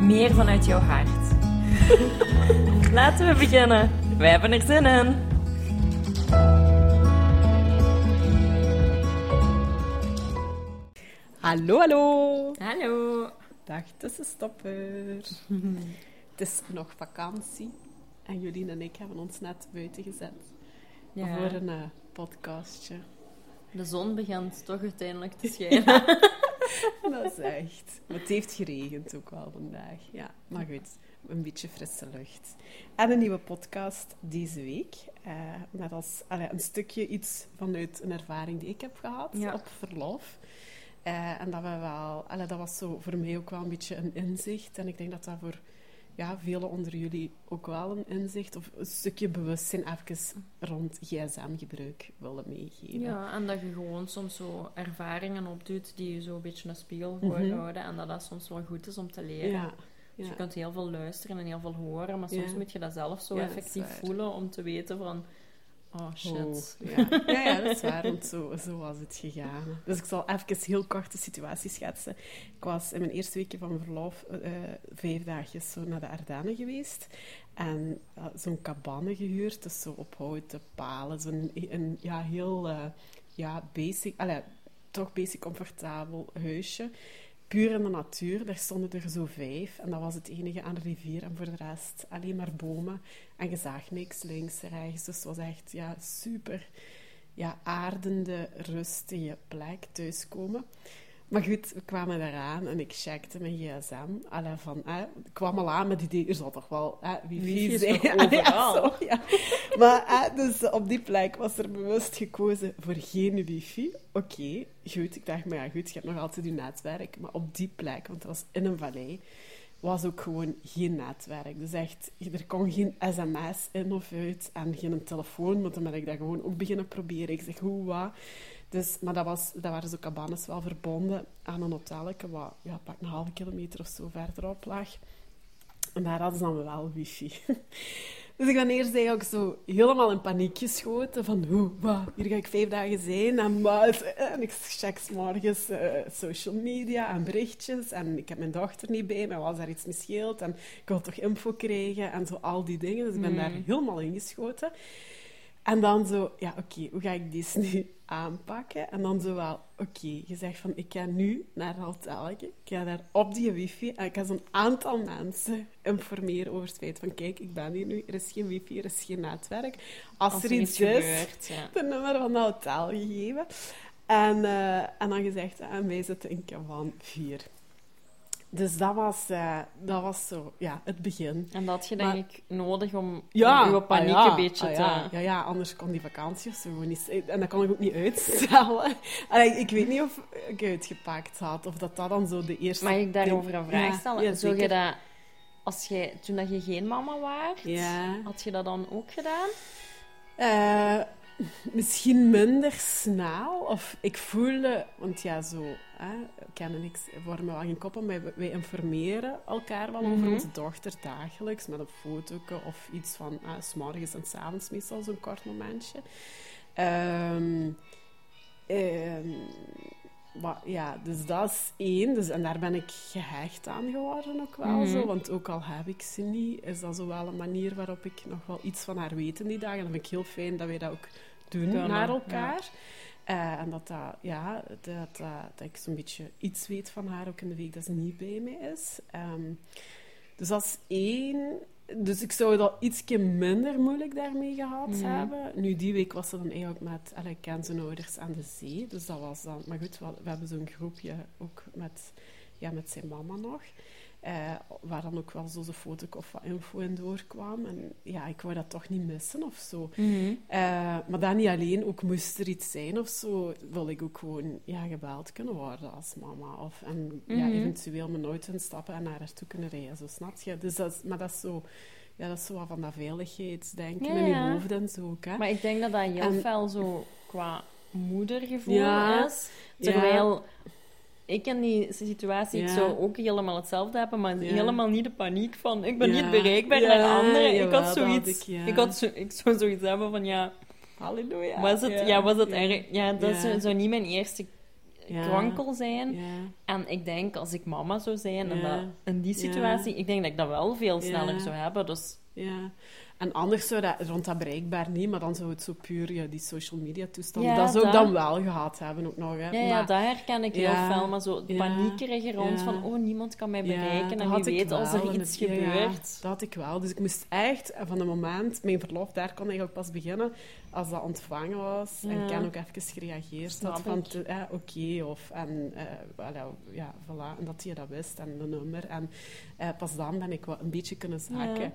meer vanuit jouw hart. Laten we beginnen. Wij hebben er zin in. Hallo, hallo! Hallo. Dag tussenstopper. het is nog vakantie en Jolien en ik hebben ons net buiten gezet Ja, voor een eh, podcastje. de zon begint toch uiteindelijk te schijnen. Dat is echt. Maar het heeft geregend ook wel vandaag. Ja, maar goed. Een beetje frisse lucht. En een nieuwe podcast deze week. eh, met als allee, een stukje iets vanuit een ervaring die ik heb gehad Ja. op verlof. Eh, en dat, we wel, allee, dat was zo voor mij ook wel een beetje een inzicht. En ik denk dat dat voor ja, velen onder jullie ook wel een inzicht of een stukje bewustzijn even rond gsm-gebruik willen meegeven. Ja, en dat je gewoon soms zo ervaringen opdoet die je zo een beetje een spiegel Mhm. voorhouden. En dat dat soms wel goed is om te leren. ja. Dus ja. je kunt heel veel luisteren en heel veel horen, maar soms Ja. moet je dat zelf zo effectief voelen om te weten van... Oh, shit. Oh, ja. ja, ja, dat is waar, want zo, zo was het gegaan. Dus ik zal even heel kort de situatie schetsen. Ik was in mijn eerste weekje van verlof eh, vijf dagjes zo naar de Ardennen geweest. En eh, zo'n cabane gehuurd, dus zo op houten palen. Zo'n een, ja, heel eh, ja, basic, allee, toch basic comfortabel huisje. Puur in de natuur, daar stonden er zo vijf. En dat was het enige aan de rivier. En voor de rest alleen maar bomen. En je zag niks links, rechts. Dus het was echt ja, super ja, aardende, rustige plek thuiskomen. Maar goed, we kwamen eraan en ik checkte mijn gsm. Allee, van, eh, ik kwam al aan met het idee, er zal toch wel eh, wifi zijn. Ja, overal? zo, ja. Maar eh, dus op die plek was er bewust gekozen voor geen wifi. Oké, goed. Ik dacht, maar ja, goed, je hebt nog altijd je netwerk. Maar op die plek, want dat was in een vallei, was ook gewoon geen netwerk. Dus echt, er kon geen sms in of uit en geen telefoon. Want dan ben ik dat gewoon ook beginnen proberen. Ik zeg, hoe, wat? Dus, maar dat, was, dat waren zo cabanes wel verbonden aan een hotelletje, wat ja, pak een halve kilometer of zo verderop lag. En daar hadden ze dan wel wifi. Dus ik ben eerst eigenlijk zo helemaal in paniek geschoten van hoe, wat, hier ga ik vijf dagen zijn en wat. En ik check morgens eh, social media en berichtjes en ik heb mijn dochter niet bij me, was daar iets misgeeld en ik wil toch info krijgen en zo al die dingen. Dus ik ben Mm. daar helemaal ingeschoten. En dan zo, ja, oké, hoe ga ik deze nu aanpakken? En dan zo wel, oké, je zegt van, ik ga nu naar het hotelletje, ik ga daar op die wifi en ik ga zo'n aantal mensen informeren over het feit van, kijk, ik ben hier nu, er is geen wifi, er is geen netwerk. Als, Als er iets iets is, gebeurt, ja. het nummer van het hotel gegeven. En, eh, en dan gezegd, en wij zitten in Cavan 4. Dus dat was, eh, dat was zo, ja, het begin. En dat had je Maar- denk ik nodig om, Ja, om je paniek ah ja, een beetje ah te... ja. ja, ja, anders kon die vakantie of zo niet... En dat kon ik ook niet uitstellen. Allee, ik weet niet of ik uitgepakt had, of dat dat dan zo de eerste... Mag ik daarover een vraag stellen? ja, Zou je dat, als jij, toen dat je geen mama was, had je dat dan ook gedaan? Eh, misschien minder snel. Of ik voelde, want ja, zo, hè, Ken en ik vormen wel geen koppel, maar wij, wij informeren elkaar wel over Mhm. onze dochter dagelijks met een foto of iets van eh, s s'morgens en s'avonds meestal zo'n kort momentje. Maar ja, dus dat is één. Dus, en daar ben ik gehecht aan geworden ook wel Mhm. zo. Want ook al heb ik ze niet, is dat zo wel een manier waarop ik nog wel iets van haar weet in die dagen. En dat vind ik heel fijn dat wij dat ook doen Kunnen, naar elkaar. Eh, en dat, dat, ja, dat, dat, dat ik zo'n beetje iets weet van haar ook in de week dat ze niet bij mij is. Ehm, dus dat is één. Dus ik zou dat ietsje minder moeilijk daarmee gehad Mhm. hebben. Nu, die week was ze dan eigenlijk met... ken zijn ouders aan de zee, dus dat was dan... Maar goed, we, we hebben zo'n groepje ook met, ja, met zijn mama nog. Eh, waar dan ook wel zo'n foto of wat info in doorkwam. En ja, ik wou dat toch niet missen of zo. Mhm. Eh, maar dan niet alleen, ook moest er iets zijn of zo, wil ik ook gewoon ja, gebeld kunnen worden als mama. Of, en ja, Mhm. eventueel me nooit instappen en naar haar toe kunnen rijden, zo snap je? Dus dat is, maar dat is zo... Ja, dat is zo wat van dat veiligheidsdenken Ja, in je ja. hoofd en zo ook, hè. Maar ik denk dat dat heel En- zo qua moedergevoel Ja. is. Ja. Terwijl ik in die situatie, ik Ja. zou ook helemaal hetzelfde hebben, maar Ja. helemaal niet de paniek van ik ben Ja. niet bereikbaar naar anderen. Ik had zoiets, ik, had zo, ik zou zoiets hebben van ja, Halleluja. was het, ja, was het erg? Ja, dat zou, zou niet mijn eerste Ja. kwankel zijn. En ik denk, als ik mama zou zijn en dat, in die situatie, ik denk dat ik dat wel veel sneller zou hebben. Dus Ja. En anders zou dat rond dat bereikbaar niet, maar dan zou het zo puur ja, die social media toestanden. Ja, dat zou ik dan wel gehad hebben ook nog. Hè. ja, ja Maar- dat herken ik Ja. heel fel. Maar zo het Ja. paniekerige rond Ja. van, oh, niemand kan mij Ja, bereiken. en had wie weet als er iets het- ja, gebeurt. dat had ik wel. Dus ik moest echt van het moment, mijn verlof, daar kon eigenlijk pas beginnen als dat ontvangen was. En Ja. ik ook even gereageerd. Dat van, eh, oké, of, en, eh, voilà, ja, voilà. En dat hij dat wist, en de nummer. En eh, pas dan ben ik wat een beetje kunnen zaken.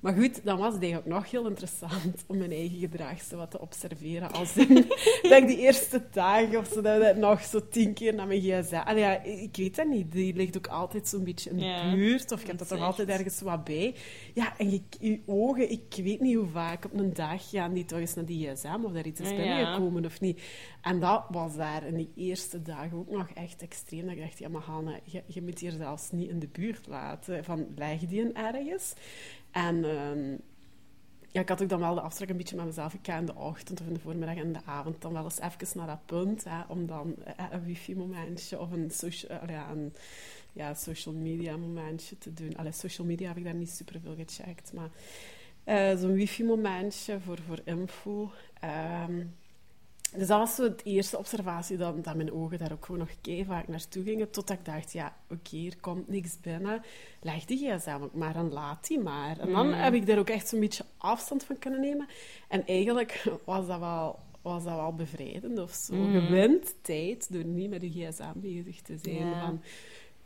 Maar goed, dan was het eigenlijk nog heel interessant om mijn eigen gedrag zo wat te observeren. Als in, dat ik die eerste dagen of zo, dat ik nog zo tien keer naar mijn gsm... Allee, ja, ik weet dat niet. Die ligt ook altijd zo'n beetje in de Ja, buurt. Of je hebt dat toch altijd ergens wat bij. Ja, en je, je ogen, ik weet niet hoe vaak op een dag gaan die toch eens naar die gsm of daar iets is Ja. binnengekomen of niet. En dat was daar in die eerste dagen ook nog echt extreem. Dat ik dacht, ja, maar Hanne, je, je moet hier zelfs niet in de buurt laten. Van, leg die een ergens? En ehm, ja, ik had ook dan wel de afspraak een beetje met mezelf. Ik in de ochtend of in de voormiddag en de avond dan wel eens even naar dat punt. Hè, om dan eh, een wifi-momentje of een, social, ja, social media momentje te doen. Allee, social media heb ik daar niet super veel gecheckt. Maar eh, zo'n wifi-momentje voor, voor info. Ehm, dus dat was zo het eerste observatie, dat, dat mijn ogen daar ook gewoon nog kei vaak naartoe gingen. Totdat ik dacht, ja, oké, hier komt niks binnen. Leg die gsm ook maar en laat die maar. En dan Mm. heb ik daar ook echt zo'n beetje afstand van kunnen nemen. En eigenlijk was dat wel, was dat wel bevrijdend of zo. Mm. Je wint tijd door niet met je gsm bezig te zijn. Van,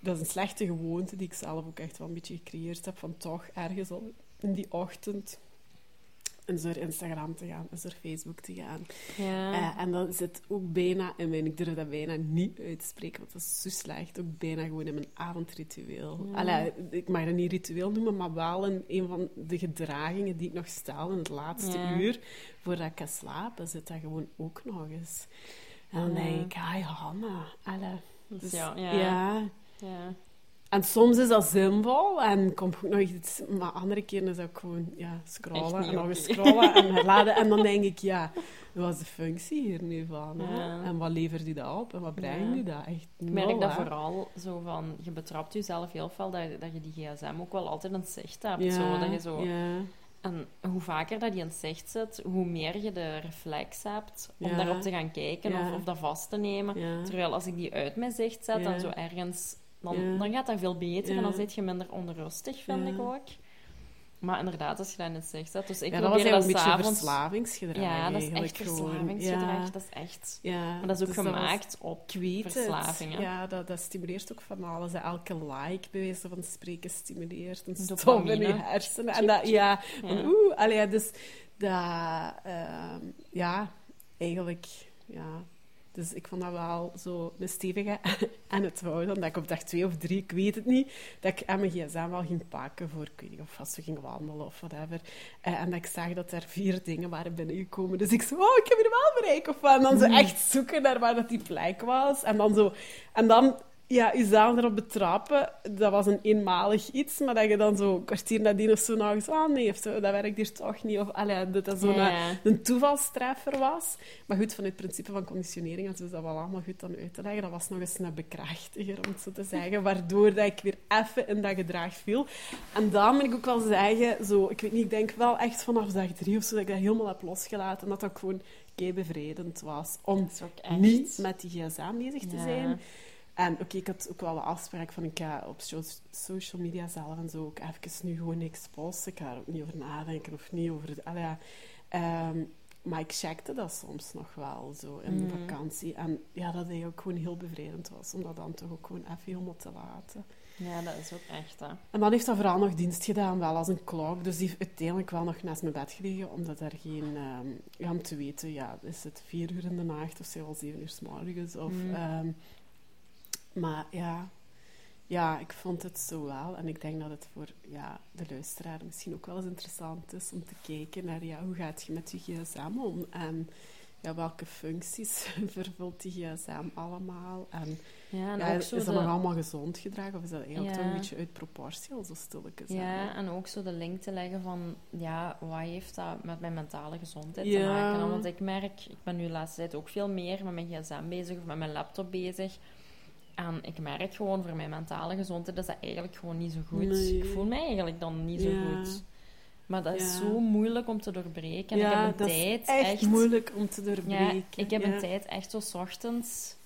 dat is een slechte gewoonte die ik zelf ook echt wel een beetje gecreëerd heb. Van toch ergens al in die ochtend eens door Instagram te gaan, eens door Facebook te gaan. Ja. Eh, en dat zit ook bijna in mijn... Ik durf dat bijna niet uit te spreken, want dat is zo slecht. Ook bijna gewoon in mijn avondritueel. Ja. Allee, ik mag dat niet ritueel noemen, maar wel in een van de gedragingen die ik nog stel in het laatste Ja. uur, voordat ik ga slapen, zit dat gewoon ook nog eens. En dan denk ik, ah Hanna, allee. Dus, ja, ja. En soms is dat zinvol en komt ook nog iets... Maar andere keren is dat ook gewoon ja, scrollen en nog eens scrollen en herladen. En dan denk ik, ja, wat is de functie hier nu van? Ja. En wat levert u dat op? En wat brengt Ja. u dat? Echt Ik merk dat hè? vooral zo van, je betrapt jezelf heel veel dat, je- dat je die gsm ook wel altijd in het zicht hebt. Ja, Zo, dat je zo, ja, En hoe vaker dat die in het zicht zit, hoe meer je de reflex hebt om daarop te gaan kijken of, of dat vast te nemen. Terwijl als ik die uit mijn zicht zet, dan zo ergens... Dan, Ja. dan gaat dat veel beter en dan zit je minder onrustig, vind ik ook. Maar inderdaad, als je dat het zicht zet... Dus ik ja, dat was probeer dat een beetje verslavingsgedrag Ja, dat is echt verslavingsgedrag. Ja, Dat is echt... ja. Maar dat is ook Dus gemaakt op verslavingen. Ja, dat, dat stimuleert ook van alles. hè. Elke like, bij wijze van spreken, stimuleert een Dopamine. in je hersenen. En dat, ja, van oeh, allee, dus dat, ehm, ja, eigenlijk, ja. Dus ik vond dat wel zo een stevige aan het houden. Dat ik op dag twee of drie, ik weet het niet, dat ik aan mijn gsm wel ging pakken voor, ik weet niet of als we gingen wandelen of whatever. Eh, en dat ik zag dat er vier dingen waren binnengekomen. Dus ik zo, oh, ik heb er wel bereik. Of. En dan zo echt zoeken naar waar dat die plek was. En dan zo, en dan ja, jezelf erop betrappen, dat was een eenmalig iets, maar dat je dan zo een kwartier nadien of zo nog eens, oh nee, of zo, dat werkt hier toch niet. Of allee, dat dat zo'n Ja. een toevalstreffer was. Maar goed, vanuit het principe van conditionering, zo is dat wel allemaal goed dan uit te leggen, dat was nog eens een bekrachtiger, om het zo te zeggen, waardoor dat ik weer even in dat gedrag viel. En dan moet ik ook wel zeggen, zo, ik weet niet, ik denk wel echt vanaf dag drie of zo, dat ik dat helemaal heb losgelaten, en dat dat gewoon kei bevredigend was, om niet met die gsm bezig te Ja. zijn. En oké, ik had ook wel de afspraak van ik ga op so- social media zelf en zo ook even nu gewoon niks posten. Ik ga er ook niet over nadenken of niet over... Het, allee, ja. Ehm, maar ik checkte dat soms nog wel, zo, in de Mhm. vakantie. En ja, dat hij ook gewoon heel bevredigend was, om dat dan toch ook gewoon even helemaal te laten. Ja, dat is ook echt, hè. En dan heeft dat vooral nog dienst gedaan, wel als een klok. Dus die heeft uiteindelijk wel nog naast mijn bed gelegen, omdat er geen... ehm, ja, om te weten, ja, is het vier uur in de nacht of zelfs zeven uur s morgens? Of, Mm. ehm, maar ja, ja, ik vond het zo wel. En ik denk dat het voor ja, de luisteraar misschien ook wel eens interessant is om te kijken naar ja, hoe gaat je met je gsm om? En ja, welke functies vervult die gsm allemaal? En Ja, en ja, is dat de... nog allemaal gezond gedrag? Of is dat eigenlijk toch een beetje uit proportie al zo stilletjes? Ja, en ook zo de link te leggen van, ja, wat heeft dat met mijn mentale gezondheid te maken? Want ik merk, ik ben nu de laatste tijd ook veel meer met mijn gsm bezig of met mijn laptop bezig. En ik merk gewoon, voor mijn mentale gezondheid is dat eigenlijk gewoon niet zo goed. Nee. Ik voel mij eigenlijk dan niet zo Ja. goed. Maar dat is Ja. zo moeilijk om te doorbreken. En ja, ik heb een dat tijd is echt, moeilijk om te doorbreken. ik heb een tijd echt zo ochtends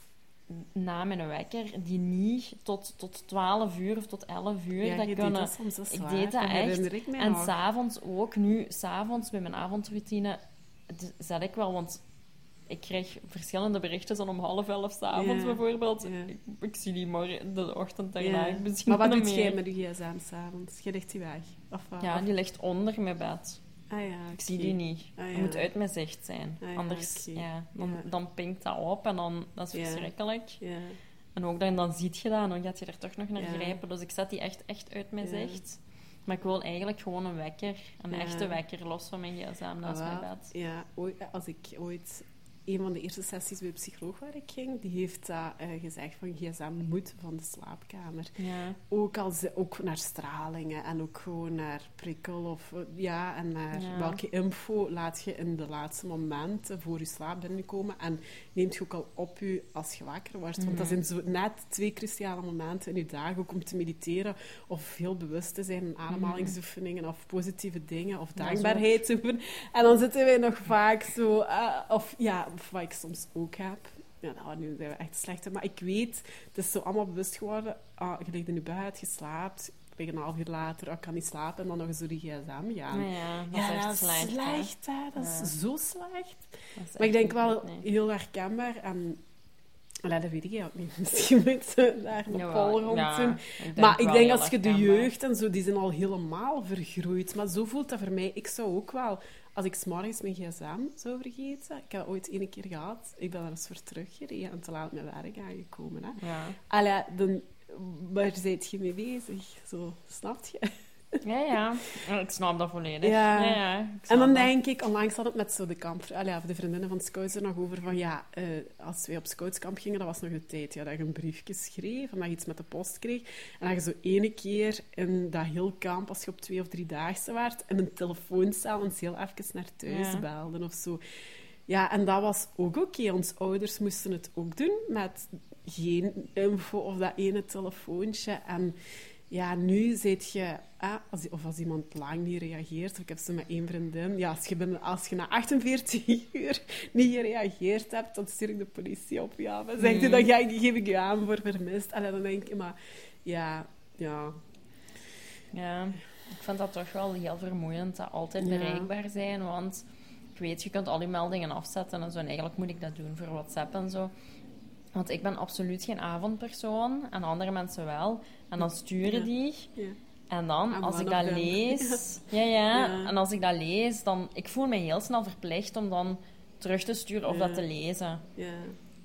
na mijn wekker, die niet tot, tot 12 uur of tot 11 uur. Ja, dat kunnen, deed dat soms, ik deed dat echt. herinner ik mij en s'avonds ook. Nu, s'avonds bij mijn avondroutine zet ik wel, want ik krijg verschillende berichten dan om half elf s'avonds Ja, bijvoorbeeld. Ik, ik zie die morgen, de ochtend daarna. Misschien Maar wat doet jij met je gsm s'avonds? Je legt die weg? Of, wat? Ja, Of- die ligt onder mijn bed. Ah ja, Ik zie die niet. Ah, Die moet uit mijn zicht zijn. Ah, ja, Anders, ja, dan, dan pinkt dat op en dan, dat is verschrikkelijk. Ja. En ook dan, dan ziet je dat en dan gaat je er toch nog naar grijpen. Dus ik zet die echt, echt uit mijn zicht. Maar ik wil eigenlijk gewoon een wekker, een echte wekker, los van mijn gsm naast Ah, mijn bed. Ja, als ik ooit... Een van de eerste sessies bij de psycholoog waar ik ging, die heeft dat eh, gezegd van gsm moet van de slaapkamer. Ja. Ook, als, ook naar stralingen en ook gewoon naar prikkel of eh, ja, en naar Ja. welke info laat je in de laatste momenten voor je slaap binnenkomen en neemt je ook al op je als je wakker wordt. Want dat zijn zo net twee cruciale momenten in je dag, ook om te mediteren of heel bewust te zijn in ademhalingsoefeningen of positieve dingen of Ja, zo. dankbaarheid te doen. En dan zitten wij nog vaak zo, eh, of ja, of wat ik soms ook heb. Ja, nou, nu zijn we echt slechter. Maar ik weet, het is zo allemaal bewust geworden. Ah, je ligt in je bed, je slaapt. Ik een half uur later, oh, ik kan niet slapen. En dan nog eens door die gsm gaan. Ja, dat ja, is echt dat is slecht. hè. slecht, hè. Dat Ja. is zo slecht. Is Maar ik denk wel nee. heel herkenbaar. En, Allee, dat weet ik ook niet. Misschien moet je daar een Jawel, poll rond ja, doen. ik Maar ik denk als je de jeugd en zo, die zijn al helemaal vergroeid. Maar zo voelt dat voor mij. Ik zou ook wel, als ik s'morgens mijn gsm zou vergeten, ik heb ooit één keer gehad, ik ben er eens voor teruggereden en te laat met werk aangekomen. Hè. Ja. Allee, dan, waar zijt je mee bezig? Zo, snap je? Ja, ja. Ja, Ik snap dat volledig. Ja. Ja, ja, En dan dat. denk ik, onlangs had het met zo de kamp, of de vriendinnen van Scouts er nog over van, ja, eh, als wij op Scoutskamp gingen, dat was nog de tijd ja, dat je een briefje schreef en dat je iets met de post kreeg. En dat je zo ene keer in dat heel kamp, als je op twee of drie daagse werd, in een telefooncel eens heel even naar thuis Ja. belden of zo. Ja, en dat was ook oké. Ons ouders moesten het ook doen met geen info of dat ene telefoontje. En ja, nu zit je... ah, als, of als iemand lang niet reageert, of ik heb zo met één vriendin... Ja, als je, binnen, als je na 48 uur niet gereageerd hebt, dan stuur ik de politie op. Ja, dan zegt hij, Mm. dan ga ik, geef ik je aan voor vermist. En dan denk ik, maar... Ja, ja... Ja, ik vind dat toch wel heel vermoeiend, dat altijd Ja. bereikbaar zijn, want ik weet, je kunt al die meldingen afzetten en zo, en eigenlijk moet ik dat doen voor WhatsApp en zo. Want ik ben absoluut geen avondpersoon, en andere mensen wel. En dan sturen die, ja. en dan, I'm als ik dat lees... Ja, ja, en als ik dat lees, dan... Ik voel me heel snel verplicht om dan terug te sturen of dat te lezen. ja.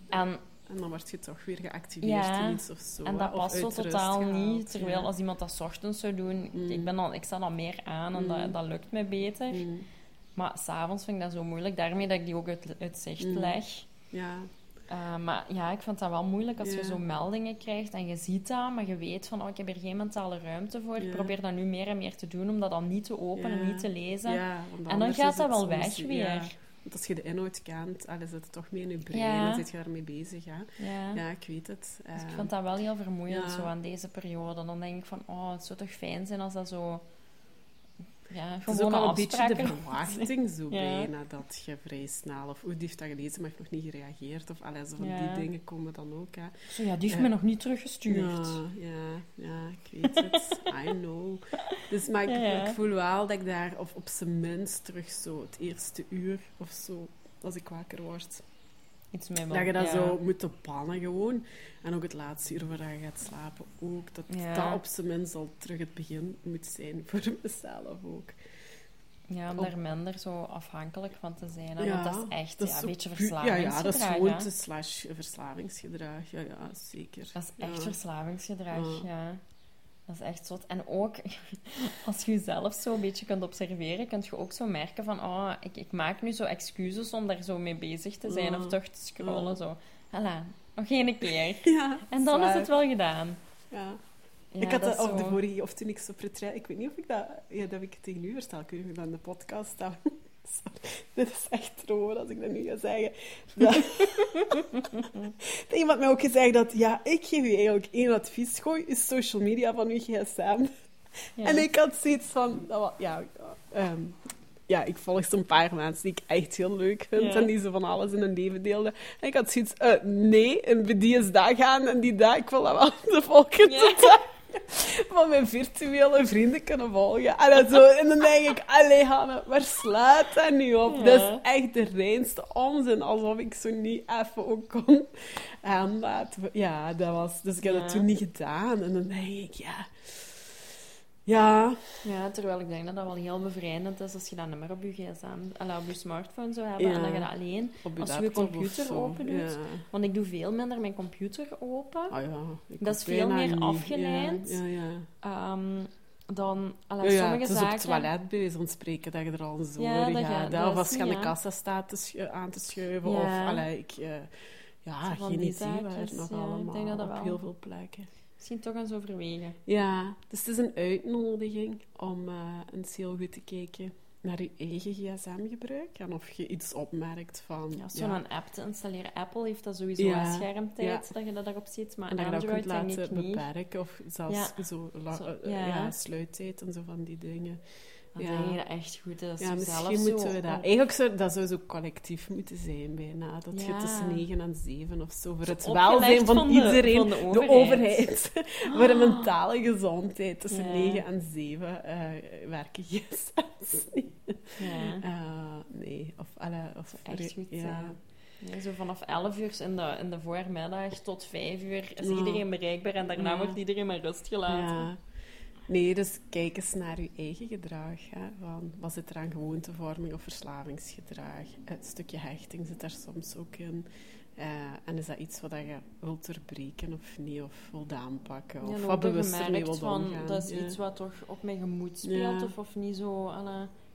En En dan word je toch weer geactiveerd Ja, in iets of zo. En dat past zo totaal gehaald, niet. Terwijl ja. als iemand dat 's ochtends zou doen, Mm. ik, ben dan, ik sta dan meer aan en Mm. dat, dat lukt me beter. Mm. Maar s'avonds vind ik dat zo moeilijk. Daarmee dat ik die ook uit, uit zicht Mm. leg. Ja, Uh, maar ja, ik vind dat wel moeilijk als Ja. je zo meldingen krijgt en je ziet dat, maar je weet van, oh, ik heb hier geen mentale ruimte voor. Ik probeer dat nu meer en meer te doen, om dat dan niet te openen, niet te lezen. en dan gaat dat wel weg weer. Want als je de inhoud kent, ah, dan zit het toch mee in je brein. Ja. Dan zit je daarmee bezig. Hè? Ja. Ja, ik weet het. Dus ik Eh, vind dat wel heel vermoeiend Ja. zo aan deze periode. Dan denk ik van, oh, het zou toch fijn zijn als dat zo ja, Het is ook al een beetje de verwachting zo bijna dat je vrij snel... Of hoe die heeft dat gelezen, maar heeft nog niet gereageerd. Of allee, zo van die dingen komen dan ook. Hè. Zo, ja, die heeft Ja. me nog niet teruggestuurd. Ja, ja, ja, ik weet het. I know. Dus, maar ik, voel wel dat ik daar op, op zijn minst terug zo het eerste uur of zo, als ik wakker word, Iets mee dat je dat ja. zo moet pannen gewoon. En ook het laatste uur voordat je gaat slapen ook. Dat Ja. dat op zijn minst al terug het begin moet zijn voor mezelf ook. Ja, om daar minder zo afhankelijk van te zijn. hè, Ja, want dat is echt Dat is ja, een beetje pu- Ja, verslavingsgedrag. ja, dat is gewoon slash verslavingsgedrag. Ja, ja, zeker. Dat is echt verslavingsgedrag, Ja. Dat is echt zot. En ook, als je jezelf zo een beetje kunt observeren, kun je ook zo merken van, oh, ik, ik maak nu zo excuses om daar zo mee bezig te zijn of toch te scrollen. Ja. Zo. Hela, nog één keer. Ja, En dan is het wel gedaan. Ja. Ja, ik had dat op de vorige, of toen ik zo pretrein, ik weet niet of ik dat, ja, dat heb ik tegen u verteld, ik weet niet of ik dat in de podcast heb. Dit is echt droog als ik dat nu ga zeggen. Dat... Iemand mij ook gezegd dat, ja, ik geef u eigenlijk één advies, gooi je social media van uw gsm. Ja. En ik had zoiets van, dat ja, ehm, ja, ik volg zo'n paar mensen die ik echt heel leuk vind Ja. en die zo van alles in hun leven deelden. En ik had zoiets, eh, nee, en die is dat gaan en die dat, ik wil dat wel de volgende Ja. dag van mijn virtuele vrienden kunnen volgen. En, dan zo, en dan denk ik, allee Hanne, waar slaat dat nu op? Ja. Dat is echt de reinste onzin, alsof ik zo niet even ook kon aanlaten. Ja, dat was, dus ik heb dat toen niet gedaan. En dan denk ik, ja... Ja, Ja, terwijl ik denk dat dat wel heel bevrijdend is als je dat nummer op je gsm, op je smartphone zou hebben Ja. en dat je dat alleen... op Als je je computer zo. open doet. Ja. Want ik doe veel minder mijn computer open. Ah ja, ik Dat is veel meer niet. afgeleid. Ja, ja, ja. Ehm, dan Ja, ja, sommige het is zaken... op het toilet bij wijze van spreken dat je er al zorg Ja, dat gaat. dat Of als je aan de kassa staat te aan te schuiven. Ja. Of, allee, ik... eh, ja, Zo geen idee waar nog allemaal. denk dat dat op wel- heel veel plekken. Misschien toch eens overwegen. Ja, dus het is een uitnodiging om eh, eens heel goed te kijken naar je eigen gsm-gebruik. En of je iets opmerkt van... Ja, Zo'n app te installeren. Apple heeft dat sowieso Ja, aan schermtijd, ja. dat je dat daarop ziet. Maar En dat je dat Android kunt laten beperken. Of zelfs zo, eh, ja. ja. sluittijd en zo van die dingen. Dan Ja. denk je dat echt goed is. Ja, misschien zo moeten we dat... op- Eigenlijk zou dat zou zo collectief moeten zijn bijna. Dat je Ja. tussen 9 en 7 of zo. Voor het welzijn van, van de- iedereen. van de de overheid. voor de mentale gezondheid. Tussen Ja. 9 en 7 eh, werken. Ja. Eh, nee, of... Alle, of Echt goed ja. Nee, zo vanaf 11 uur in de, in de voormiddag tot 5 uur is iedereen bereikbaar en daarna wordt iedereen met rust gelaten. Nee, dus kijk eens naar je eigen gedrag. Hè. Van, wat zit er aan gewoontevorming of verslavingsgedrag? Het stukje hechting zit daar soms ook in. Eh, en is dat iets wat je wilt doorbreken of niet? Of wilt aanpakken? Of Ja, wat bewuster mee wilt van, omgaan? dat is Ja. iets wat toch op mijn gemoed speelt Ja. of, of niet zo,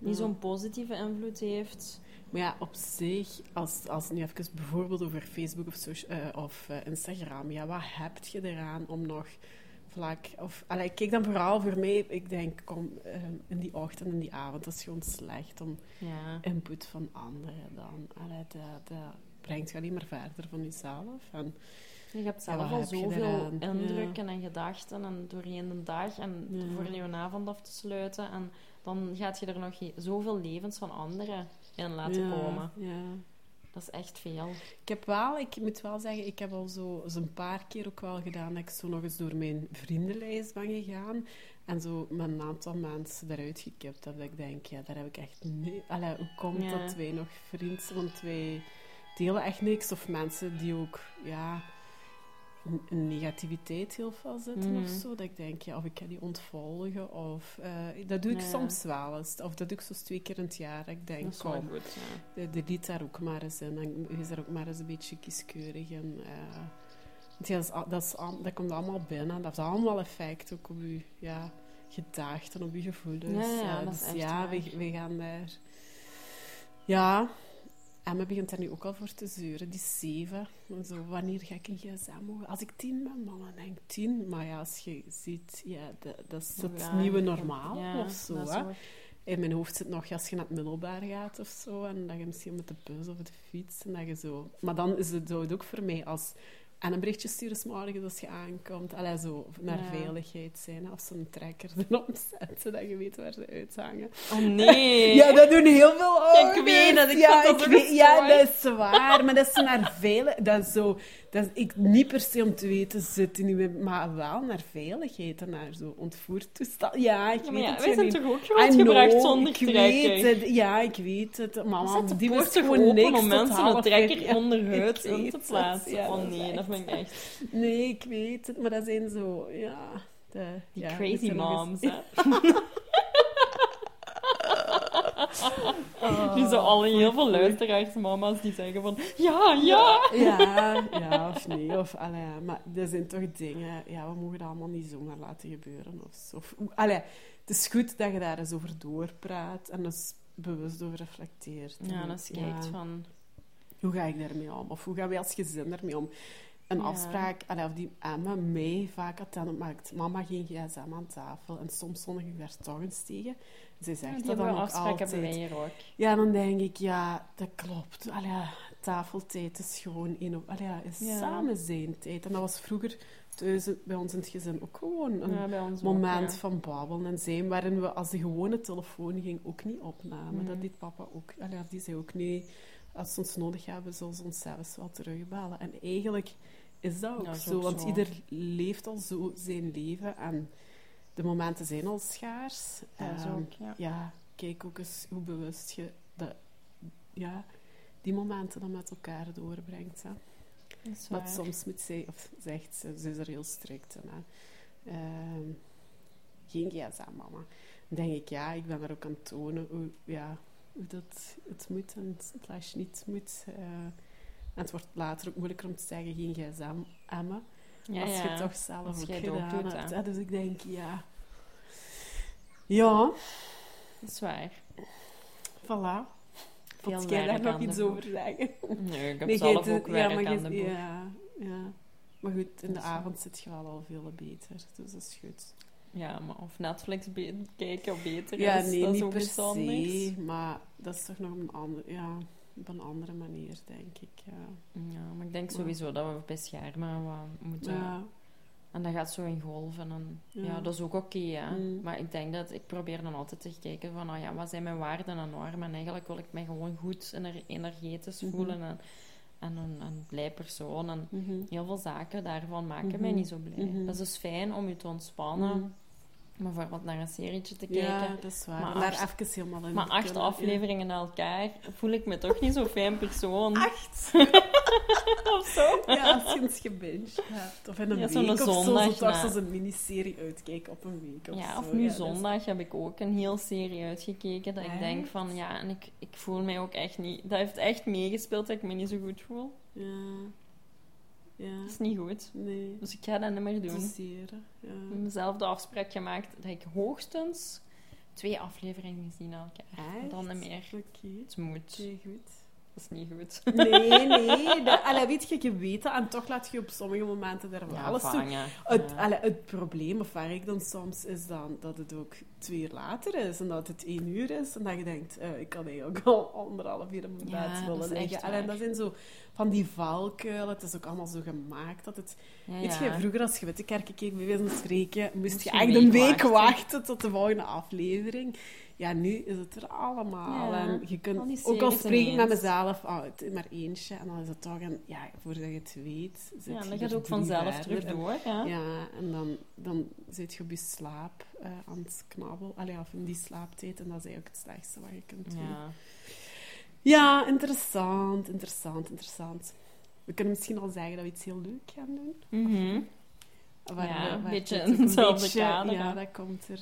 zo'n positieve invloed heeft. Maar ja, op zich, als, als nu even bijvoorbeeld over Facebook of, eh, of eh, Instagram, ja, wat heb je eraan om nog vlak... Of, allee, kijk dan vooral voor mij, ik denk, kom, eh, in die ochtend en die avond, dat is gewoon slecht om Ja. input van anderen dan. Allee, dat, dat brengt je alleen maar verder van jezelf. En, Je hebt zelf al heb zoveel indrukken en gedachten en doorheen de dag en Ja. voor je avond af te sluiten. En dan gaat je er nog zoveel levens van anderen in laten komen. Ja. Dat is echt veel. Ik heb wel, ik moet wel zeggen, ik heb al zo een paar keer ook wel gedaan dat ik zo nog eens door mijn vriendenlijst ben gegaan. En zo met een aantal mensen eruit gekipt heb. Dat ik denk, ja, daar heb ik echt niet... Allee, hoe komt Ja. dat wij nog vriend zijn? Want wij delen echt niks. Of mensen die ook, ja, negativiteit heel veel zitten of zo. Dat ik denk, ja, of ik ga die ontvolgen. Of, eh, dat doe ik Ja. soms wel eens. Of dat doe ik zo twee keer in het jaar. Dat ik denk, Dat kom, goed. Ja. de, de liet daar ook maar eens in. En is daar ook maar eens een beetje kieskeurig in. Want ja, dat, is, dat, is al- dat komt allemaal binnen. Dat heeft allemaal effect ook op je ja, gedachten, op je gevoelens. Ja, ja, Eh, dus ja, we, we gaan daar... Ja, Emma begint daar nu ook al voor te zeuren. Die is zeven. En Zo, wanneer ga ik een gsm mogen? Als ik tien ben, mama, denk ik tien. Maar ja, als je ziet, ja, dat, dat is het Ja, nieuwe normaal ja, of zo. Hè? In mijn hoofd zit nog als je naar het middelbaar gaat of zo. En dat je misschien met de bus of de fiets. En dat je zo... Maar dan is het, zou het ook voor mij als En een berichtje sturen 's morgens als je aankomt. Allee, zo naar Ja. veiligheid zijn. Of zo'n trekker erop zetten, dat je weet waar ze uithangen. Oh nee. Ja, dat doen heel veel ouders. Ik weet het, ik ja, dat ik weet- ja, dat is waar. Maar dat is naar veilig... Dat is zo... Dat is ik, niet per se om te weten zitten nu, maar wel naar veiligheid en naar zo ontvoertoestand. Ja, ik Ja, weet ja, het. wij zijn toch ook I grootgebracht know, zonder ik trekker? weet het. Ja, ik weet het. Mama, Zet die toch gewoon niks om mensen een trekker ik in te plaatsen? Oh dat nee, dat echt- vind ik echt... Nee, ik weet het. Maar dat zijn zo... Ja... De, Die ja, crazy moms, eens- hè. Nu zo al heel veel luisteraars, mama's, die zeggen van... Ja, ja! Ja, ja, of nee. Of, allee, maar er zijn toch dingen... Ja, we mogen dat allemaal niet zomaar laten gebeuren. Of. Of, allee, het is goed dat je daar eens over doorpraat en dus bewust over reflecteert. Ja, En, dat is kijkt ja, van... Hoe ga ik daarmee om? Of hoe gaan wij als gezin daarmee om? Een Ja. afspraak, allee, of die Emma mij vaak attent maakt. Mama geen gsm aan tafel. En soms stond ik daar toch eens tegen. Ja, zegt die dat dan ook afspraak hebben altijd. wij hier ook. Ja, dan denk ik, ja, dat klopt. Allee, ja, tafeltijd is gewoon in. Allee, ja, is Ja. samen zijn tijd. En dat was vroeger thuis bij ons in het gezin ook gewoon een Ja, ook, moment ja. van babbelen en zijn, waarin we als de gewone telefoon ging ook niet opnamen. Mhm. Dat deed papa ook. Allee, die zei ook, nee, als ze ons nodig hebben, zullen ze ons zelfs wel terugbellen. En eigenlijk is dat ook Ja, zo, ook want zo. ieder leeft al zo zijn leven en de momenten zijn al schaars. Ehm, ook, ja. ja, kijk ook eens hoe bewust je dat, ja, die momenten dan met elkaar doorbrengt. Hè. Maar soms moet zij, of zegt ze, ze is er heel strikt in. Hè. Ehm, geen gsm, mama. Dan denk ik, ja, ik ben er ook aan het tonen hoe, ja, hoe dat het moet en slash niet moet. eh. en het wordt later ook moeilijker om te zeggen, geen gsm, Emma. Ja, als ja. je toch zelf ook het gedaan doet, hebt. hè. Dus ik denk, ja... Ja, Dat is waar. voilà. Wat jij daar nog iets over zeggen? Nee, ik heb Nee, zelf ook werk maar aan de. Ja, ja. Maar goed, in de Dus, ja. avond zit je wel al veel beter. Dus dat is goed. Ja, maar of Netflix be- kijken beter Ja, is, nee, dat is niet per se. Maar dat is toch nog op een andere, ja, op een andere manier, denk ik. Ja. Ja, maar ik denk sowieso dat we beschermen wat moeten. Ja. En dat gaat zo in golven. En, ja. Ja. dat is ook oké, hè. Mm. Maar ik denk dat... Ik probeer dan altijd te kijken van... ah ja, wat zijn mijn waarden en normen? En eigenlijk wil ik mij gewoon goed ener- energetisch Mhm. voelen. En, en een, een blij persoon. En Mhm. heel veel zaken daarvan maken Mhm. mij niet zo blij. Dat is dus fijn om je te ontspannen. Bijvoorbeeld naar een serietje te kijken. Ja, dat is waar. Maar acht- even helemaal in Maar acht kunnen, afleveringen na elkaar voel ik me toch niet zo'n fijn persoon. Acht? of zo. Ja, eens gebinged hebt. Of in een Ja, week zo'n of zo. zondag Zo na. zoals een miniserie uitkijken op een week of Ja, zo. of nu Ja, is- zondag heb ik ook een heel serie uitgekeken. Dat ik denk van ja, en ik, ik voel mij ook echt niet. Dat heeft echt meegespeeld dat ik me niet zo goed voel. Ja. Ja. Dat is niet goed. Nee. Dus ik ga dat niet meer doen. Doseren. Ja. Ik heb mezelf de afspraak gemaakt dat ik hoogstens twee afleveringen gezien aan elkaar. Dan niet meer. Oké. Het moet. Oké, goed. Dat is niet goed. Nee, nee. Dat, allee, weet je, je weet dat. En toch laat je op sommige momenten er wel Ja, alles toe. Het, Ja. allee, het probleem, of waar ik dan soms, is dan dat het ook twee uur later is. En dat het één uur is. En dat je denkt, eh, ik kan eigenlijk al anderhalf uur in mijn Ja, bed willen liggen. waar. dat zijn zo van die valkuilen. Het is ook allemaal zo gemaakt dat het... Ja, Weet je, ja. vroeger als je Wittekerken keek, bij wijze van spreken, moest Moest je echt een week wachten. wachten tot de volgende aflevering. Ja, nu is het er allemaal. Ja, en je kunt ook al spreken met mezelf, oh, het is maar eentje. En dan is het toch een, ja, voordat je het weet, zit Ja, je dat gaat er ook vanzelf verder. terug En- door. Ja. Ja, en dan, dan zit je op je slaap eh, aan het knabbelen. Allee, of in die slaaptijd. En dat is eigenlijk het slechtste wat je kunt doen. Ja. Ja, interessant, interessant, interessant. We kunnen misschien al zeggen dat we iets heel leuk gaan doen. Mhm. Waar Ja, een waar beetje hetzelfde beetje- kader, Ja, dat komt er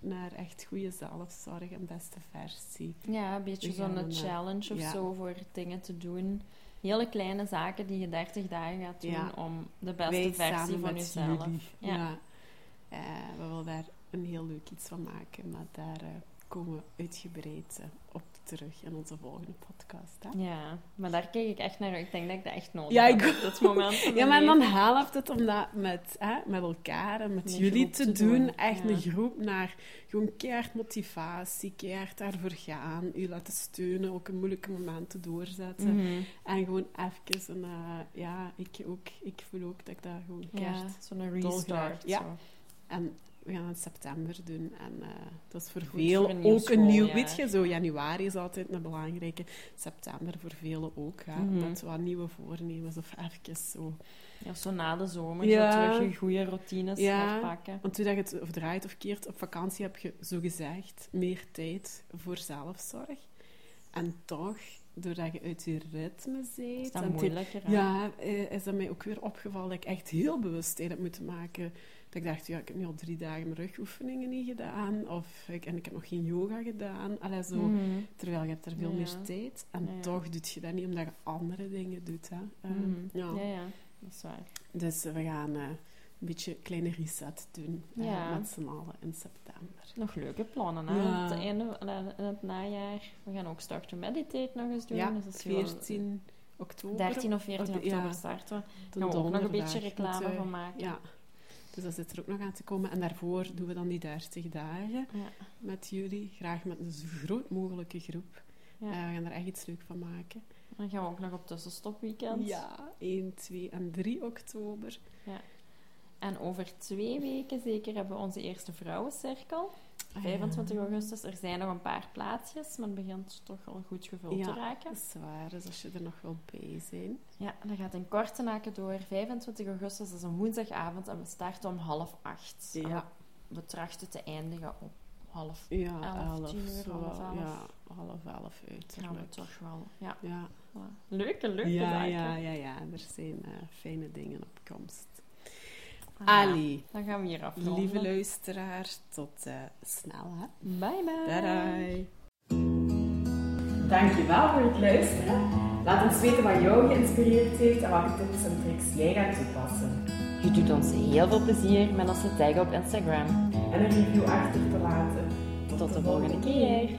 naar echt goede zelfzorg en beste versie. Ja, een beetje zo'n een, eh, challenge of ja. zo voor dingen te doen. Hele kleine zaken die je 30 dagen gaat doen Ja. om de beste Wij versie van jezelf. Ja. Ja. Eh, we willen daar een heel leuk iets van maken, maar daar eh, komen uitgebreid eh, op terug in onze volgende podcast. Hè? Ja, maar daar kijk ik echt naar. Ik denk dat ik dat echt nodig Ja, heb ik- op dit moment. Ja, maar dan helpt het om dat met, hè, met elkaar en met Een jullie te, te doen. doen, Echt ja. een groep naar gewoon keihard motivatie, keihard daarvoor gaan. U laten steunen, ook in moeilijke momenten doorzetten. Mhm. En gewoon even, een, eh, ja, ik ook. Ik voel ook dat ik dat gewoon Ja, keihard... zo'n restart. Ja. zo. En we gaan het in september doen. En eh, dat is voor Goed veel voor een nieuw ook een nieuw... schooljaar. Weet je, zo januari is altijd een belangrijke. September voor velen ook. Hè, Mhm. Met wat nieuwe voornemens of even zo... Ja, zo na de zomer, Ja. terug je goede routines Ja. herpakken. Want toen dat je het of draait of keert op vakantie, heb je zogezegd meer tijd voor zelfzorg. En toch, doordat je uit je ritme zit... Is dat en moeilijker? hè? Ja, eh, is dat mij ook weer opgevallen dat ik echt heel bewust tijd heb moeten maken. Dat ik dacht, ja, ik heb nu al drie dagen mijn rugoefeningen niet gedaan. Of ik, en ik heb nog geen yoga gedaan. Allee, zo. Mhm. Terwijl je hebt er veel Ja. meer tijd. En Ja, ja. toch doe je dat niet, omdat je andere dingen doet. Hè. Eh, Mhm. ja. Ja, ja, dat is waar. Dus we gaan eh, een beetje een kleine reset doen. eh, Ja. met z'n allen in september. Nog leuke plannen, hè? Ja. Het einde, allee, in het najaar. We gaan ook Start to Meditate nog eens doen. ja, dus dat is wel 14 oktober. 13 of 14 Oh, ja. oktober starten we. de Gaan we ook nog een beetje reclame van maken. Ja. Dus dat zit er ook nog aan te komen. En daarvoor doen we dan die 30 dagen Ja. met jullie. Graag met een zo groot mogelijke groep. Ja. Eh, we gaan er echt iets leuk van maken. Dan gaan we ook nog op tussenstopweekend. Ja, 1, 2 en 3 oktober. En over twee weken zeker hebben we onze eerste vrouwencirkel. Ah, 25 ja. augustus. Er zijn nog een paar plaatsjes, maar het begint toch al goed gevuld Ja. te raken. Dat is waar, dus als je er nog wel bij zijn. Ja, dat gaat in Kortenaken door. 25 augustus is een woensdagavond en we starten om half acht. En Ja. We, we trachten te eindigen op half Ja, Elf, 11, tien uur, half elf. Ja, half elf gaan we toch wel. Ja, Ja, leuke, leuke ja, zaken. ja, ja, ja. Er zijn eh, fijne dingen op komst. Ah. Ali, Dan gaan we hier afronden. lieve luisteraar, tot eh, snel. Hè? Bye bye. Daai. Dankjewel voor het luisteren. Laat ons weten wat jou geïnspireerd heeft en welke tips en tricks jij gaat toepassen. Je doet ons heel veel plezier met ons te taggen op Instagram. En een review achter te laten. Tot de volgende keer.